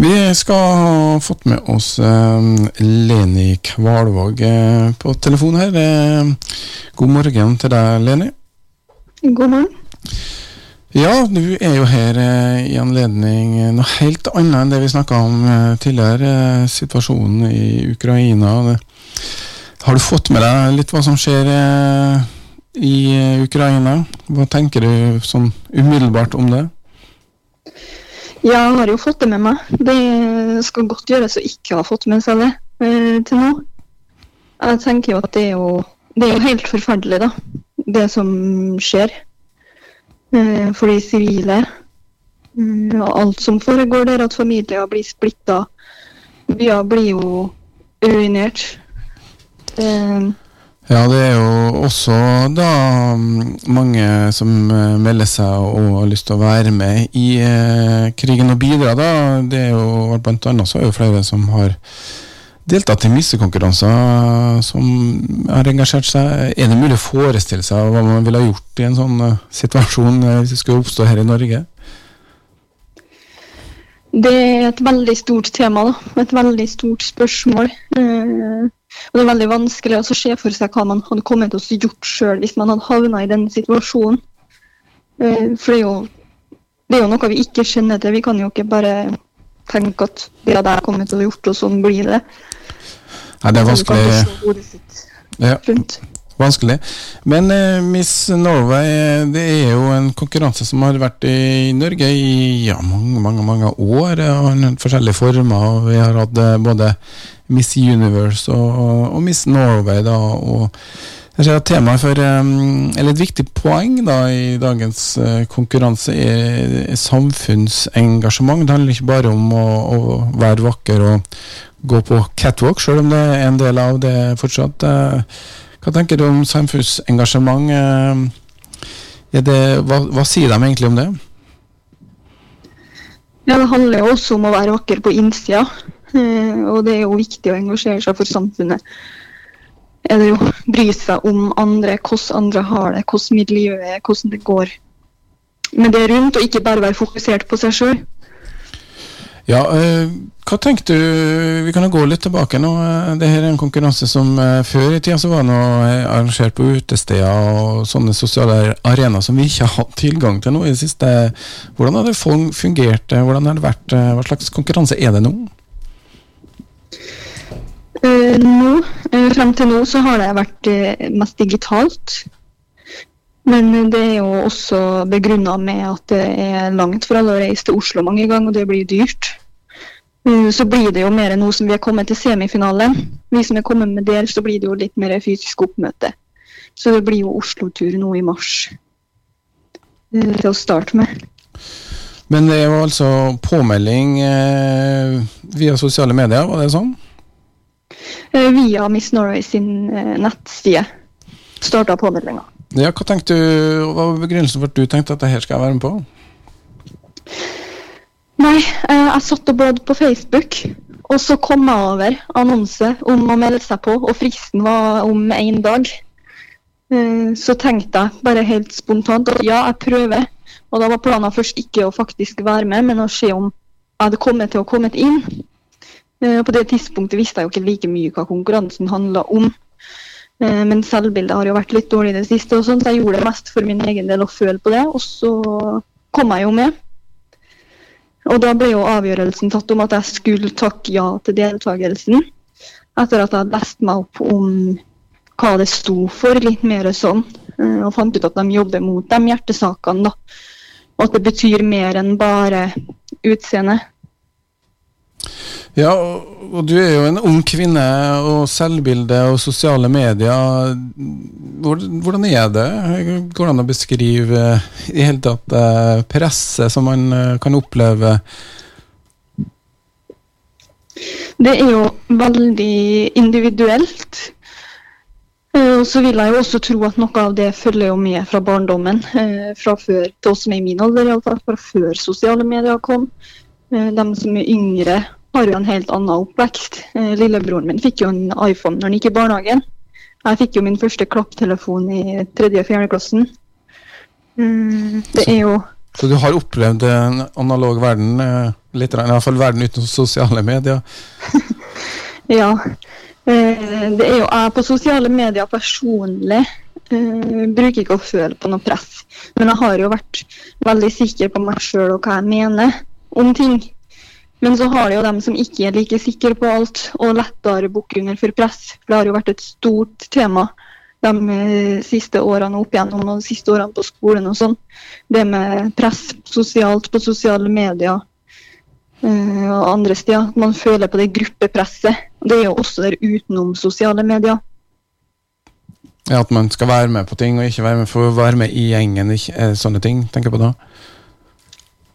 Vi skal ha fått med oss uh, Leni Kvalvåg uh, på telefon her. Uh, god morgen til deg, Leni. God morgen. Ja, du er jo her i anledning noe helt annet enn det vi snakka om tidligere. situasjonen i Ukraina. Har du fått med deg litt hva som skjer i Ukraina? Hva tenker du sånn umiddelbart om det? Jeg har jo fått det med meg. Det skal godt gjøres å ikke ha fått med seg det eh, til nå. Jeg tenker jo at det er jo, det er jo helt forferdelig, da. Det som skjer. Eh, for de sivile. Mm, og alt som foregår der, at familier blir splitta. Byer blir jo ruinert. Eh, ja, det er jo også da mm, mange som eh, melder seg og har lyst til å være med i eh, krigen og bidra. da. Det er jo Blant annet så er det flere som har deltatt i missekonkurranser, som har engasjert seg. Er det mulig å forestille seg hva man ville ha gjort i en sånn uh, situasjon eh, hvis det skulle oppstå her i Norge? Det er et veldig stort tema, da. Et veldig stort spørsmål. Uh, og Det er veldig vanskelig å se for seg hva man hadde kommet til å gjort sjøl hvis man hadde havna i den situasjonen. Eh, for det er, jo, det er jo noe vi ikke kjenner til. Vi kan jo ikke bare tenke at det hadde jeg kommet til å gjort, og sånn blir det. Nei, det er vanskelig. Ja, vanskelig. Men uh, Miss Norway, det er jo en konkurranse som har vært i Norge i ja, mange, mange, mange år. Og forskjellige former. Vi har hatt både Miss Universe og, og Miss Norway. da, og jeg ser at Temaet for, eller Et viktig poeng da i dagens uh, konkurranse er, samfunnsengasjement. Det handler ikke bare om å, å, være vakker og gå på catwalk, selv om det er en del av det fortsatt. Uh, hva tenker du om samfunnsengasjement? Uh, det, hva, hva sier de egentlig om det? Ja, Det handler jo også om å være vakker på innsida. Eh, og det er jo viktig å engasjere seg for samfunnet. Er det jo bry seg om andre, hvordan andre har det, hvordan miljøet er, hvordan det går med det rundt, og ikke bare være fokusert på seg sjøl. Ja, øh, hva tenkte du Vi kan jo gå litt tilbake nå. Eh, det her er en konkurranse som før i tida så var noe arrangert på utesteder og sånne sosiale arenaer som vi ikke har hatt tilgang til nå i det siste. Hvordan har det fungert? Hvordan har det vært? Hva slags konkurranse er det nå? Frem til nå så har det vært uh, mest digitalt. Men det er jo også begrunna med at det er langt for alle å reise til Oslo mange ganger, og det blir dyrt. Så blir det jo mer nå som vi er kommet til semifinalen. Vi som er kommet med der, så blir det jo litt mer fysisk oppmøte. Så det blir jo Oslo-tur nå i mars til å starte med. Men det er jo altså påmelding via sosiale medier, var det sånn? Eh, via Miss Norway sin eh, nettside starta påmeldinga. Ja, hva tenkte du, hva var begrunnelsen for at du tenkte at det her skal jeg være med på? Nei, eh, jeg satt og bladde på Facebook, og så kom jeg over annonse om å melde seg på, og fristen var om én dag. Så tenkte jeg bare helt spontant at ja, jeg prøver. Og da var planen først ikke å faktisk være med, men å se om jeg hadde kommet til å komme inn. Eh, på det tidspunktet visste jeg jo ikke like mye hva konkurransen handla om. Eh, men selvbildet har jo vært litt dårlig i det siste, og sånt, så jeg gjorde det mest for min egen del å føle på det. Og så kom jeg jo med. Og da ble jo avgjørelsen tatt om at jeg skulle takke ja til deltakelsen. Etter at jeg hadde lest meg opp om hva det sto for, litt mer sånn. Eh, og fant ut at de jobber mot de hjertesakene, da. Og at det betyr mer enn bare utseende. Ja, og du er jo en ung kvinne, og selvbilde og sosiale medier. Hvordan er det? Går det an å beskrive i hele tatt eh, presset som man eh, kan oppleve? Det er jo veldig individuelt. Eh, og så vil jeg jo også tro at noe av det følger jo med fra barndommen. Fra før til oss som er i min alder, iallfall. Fra før sosiale medier kom. De som er yngre, har jo en helt annen oppvekst. Eh, lillebroren min fikk jo en iPhone når han gikk i barnehagen. Jeg fikk jo min første klapptelefon i tredje-fjerde klassen. Mm, det er jo Så du har opplevd en analog verden, litt, i hvert fall verden uten sosiale medier? ja. Det er jo jeg på sosiale medier personlig. Bruker ikke å føle på noe press. Men jeg har jo vært veldig sikker på meg sjøl og hva jeg mener om ting. Men så har det jo dem som ikke er like sikre på alt, og lettere bukker under for press. For det har jo vært et stort tema de eh, siste årene opp igjennom, og de siste årene på skolen og sånn. Det med press sosialt på sosiale medier uh, og andre steder. Man føler på det gruppepresset. Det er jo også der utenom sosiale medier. Ja, At man skal være med på ting, og ikke være med for å være med i gjengen. Ikke, eh, sånne ting, tenker jeg på da?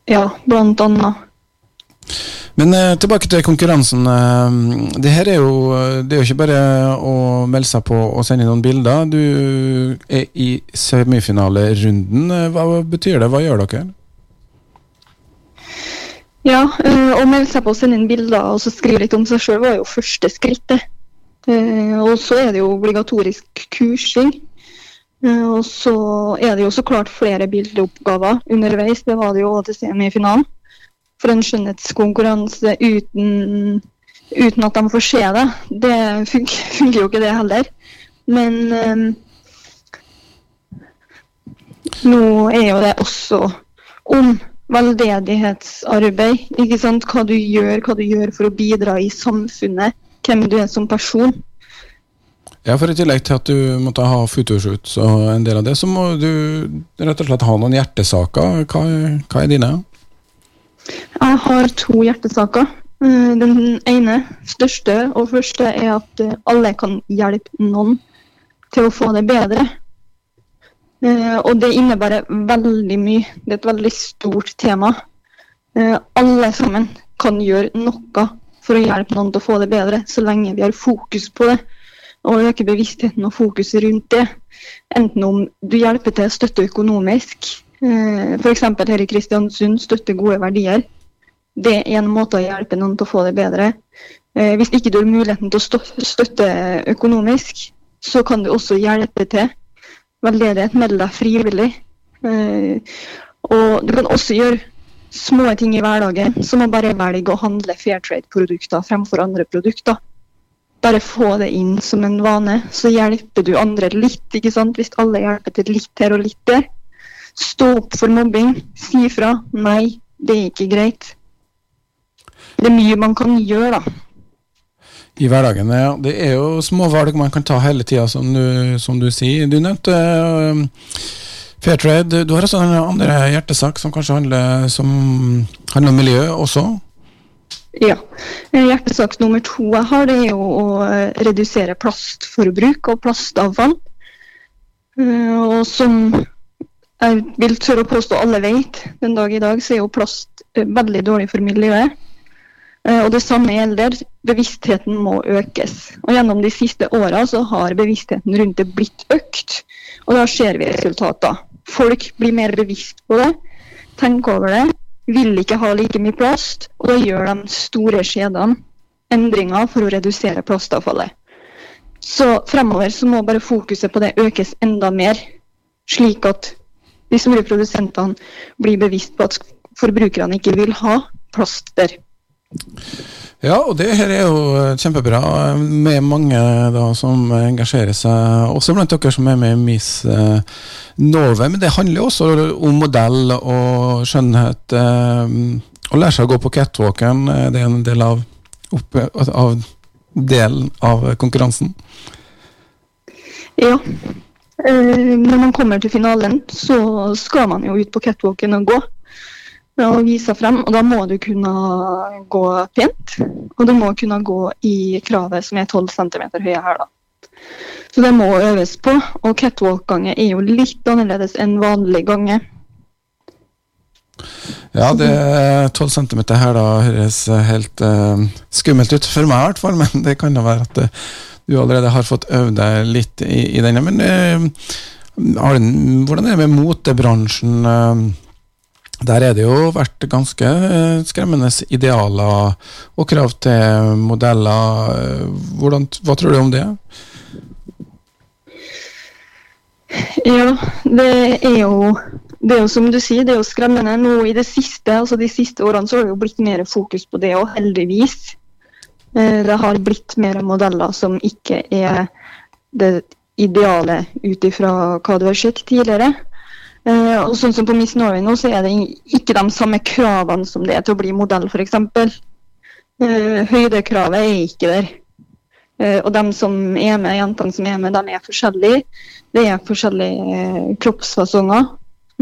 Ja, blant annet. Men eh, tilbake til konkurransen. Eh, det her er jo, det er jo ikke bare å melde seg på og sende inn noen bilder. Du er i semifinalerunden. Eh, hva betyr det? Hva gjør dere? Ja, eh, å melde seg på og sende inn bilder og så skrive litt om seg sjøl var jo første skrittet. Eh, og så er det jo obligatorisk kursing. Eh, og så er det jo så klart flere bildeoppgaver underveis. Det var det jo til semifinalen for en skjønnhetskonkurranse uten, uten, at de får se det. Det funker, funker jo ikke det heller. Men um, nå er jo det også om veldedighetsarbeid. ikke sant? Hva du gjør, hva du gjør for å bidra i samfunnet. Hvem du er som person. Ja, for I tillegg til at du måtte ha futushoots og en del av det, så må du rett og slett ha noen hjertesaker. Hva, hva er dine? Jeg har to hjertesaker. Eh, den ene, største og første, er at eh, alle kan hjelpe noen til å få det bedre. Eh, og det innebærer veldig mye. Det er et veldig stort tema. Alle sammen kan gjøre noe for å hjelpe noen til å få det bedre, så lenge vi har fokus på det. Og øke bevisstheten og fokuset rundt det. Enten om du hjelper til å støtte økonomisk, F.eks. her i Kristiansund støtte gode verdier. Det er en måte å hjelpe noen til å få det bedre. Eh, hvis ikke du har muligheten til å støtte økonomisk, så kan du også hjelpe til. Veldedighet, meld deg frivillig. Eh, og du kan også gjøre små ting i hverdagen, som å bare velge å handle fair trade-produkter fremfor andre produkter. Bare få det inn som en vane, så hjelper du andre litt. ikke sant? Hvis alle hjelper til litt her og litt der, Stå opp for mobbing. Si fra. Nei, det er ikke greit. Det er mye man kan gjøre, da. I hverdagen, ja. Det er jo små valg man kan ta hele tida, som, som, du sier. Du nevnte uh, Fairtrade. Du har også en andre hjertesak som kanskje handler, som handler om miljø også? Ja. Hjertesak nummer to jeg har, det er jo å redusere plastforbruk og plastavfall. Og som jeg vil tørre å påstå alle vet, den dag i dag så er jo plast eh, veldig dårlig for miljøet. Eh, og det samme gjelder. Bevisstheten må økes. Og Gjennom de siste åra har bevisstheten rundt det blitt økt. Og da ser vi resultater. Folk blir mer bevisst på det, tenker over det, vil ikke ha like mye plast. Og da gjør de store skjedene endringer for å redusere plastavfallet. Så fremover så må bare fokuset på det økes enda mer, slik at de store produsentene blir bevisst på at forbrukerne ikke vil ha plast der. Ja, og det her er jo kjempebra med mange da som engasjerer seg, også blant dere som er med i Miss eh, Norway. Men det handler jo også om modell og skjønnhet. Eh, å lære seg å gå på catwalken, eh, det er en del av, av delen av konkurransen. Ja, Eh, når man kommer til finalen, så skal man jo ut på catwalken og gå. Og vise frem. Og da må du kunne gå pent. Og du må kunne gå i kravet som er 12 cm høye da. Så det må øves på. Og catwalk-gange er jo litt annerledes enn vanlig gange. Ja, det er 12 cm her da høres helt uh, skummelt ut for meg i hvert fall, men det kan jo være at uh, du allerede har fått øvd deg litt i, i denne. Men uh, hvordan er det med motebransjen? Der er det jo vært ganske eh, skremmende idealer og krav til modeller. Eh, hvordan, hva tror du om det? Ja, det er jo det er jo som du sier, det er jo skremmende. Nå i det siste, altså De siste årene så har det jo blitt mer fokus på det òg, heldigvis. Eh, det har blitt mer modeller som ikke er det ideale ut ifra hva du har sett tidligere. Eh, og sånn som På Miss Norway nå, så er det ikke de samme kravene som det er til å bli modell, f.eks. Uh, høydekravet er ikke der. Uh, og de som er med, jentene som er med, de er forskjellige. Det er forskjellige uh, kroppsfasonger.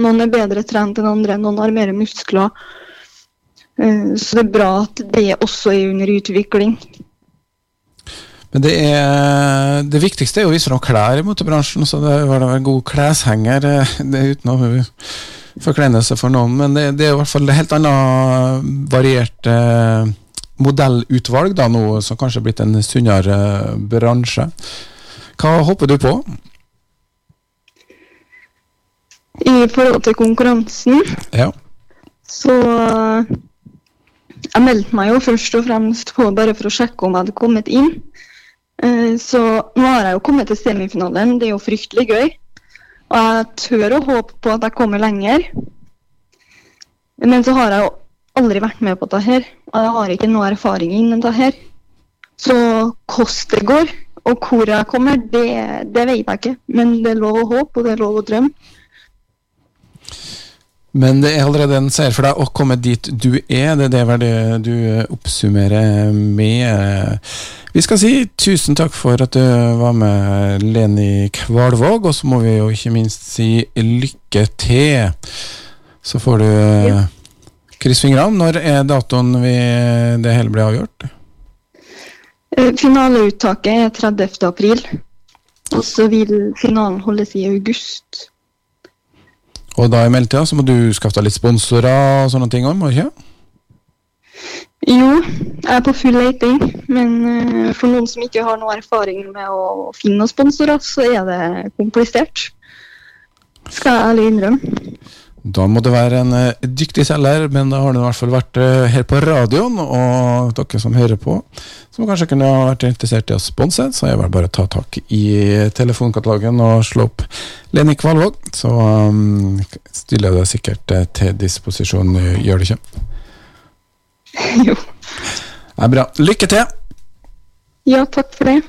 Noen er bedre trent enn andre, noen har mer muskler. så det er bra at det også er under utvikling. Men det, er, det viktigste er å vise fram klær i motebransjen, så det var en god kleshenger. Det er uten å forkleinelse for noen, men det, det, er i hvert fall et helt annet variert modellutvalg, da, nå som kanskje er blitt en sunnere bransje. Hva håper du på? I forhold til konkurransen, ja. så Jeg meldte meg jo først og fremst på bare for å sjekke om jeg hadde kommet inn. Eh, så nå har jeg jo kommet til semifinalen, det er jo fryktelig gøy. Og jeg tør å håpe på at jeg kommer lenger. Men så har jeg jo aldri vært med på dette her. Og jeg har ikke noe erfaring innen dette her. Så hvordan det går, og hvor jeg kommer, det, det vet jeg ikke. Men det er lov å håpe, og det er lov å drømme. Men det er allerede en seier for deg å komme dit du er. Det er det du oppsummerer med. Vi skal si tusen takk for at du var med, Leni Kvalvåg. Og så må vi jo ikke minst si lykke til. Så får du ja. Kryss fingrene. Når er datoen vi, det hele blir avgjort? Eh, finaleuttaket er 30. april. Og så vil finalen holdes i august. Og da i mellomtida så må du skaffe deg litt sponsorer og sånne ting òg, må du ikke? Jo, jeg er på full leiting. Men uh, for noen som ikke har noe erfaring med å finne noen sponsorer, så er det komplisert. Skal jeg ærlig innrømme. Da må det være en uh, dyktig selger, men da har du i hvert fall vært uh, her på radioen. Og dere som hører på, som kanskje kunne ha vært interessert i å sponse, så er det vel bare å ta tak i telefonkatalogen og slå opp Leni Kvalvåg. Så um, stiller jeg deg sikkert til disposisjon, gjør det ikke? Jo. Det er bra. Lykke til! Ja, takk for det.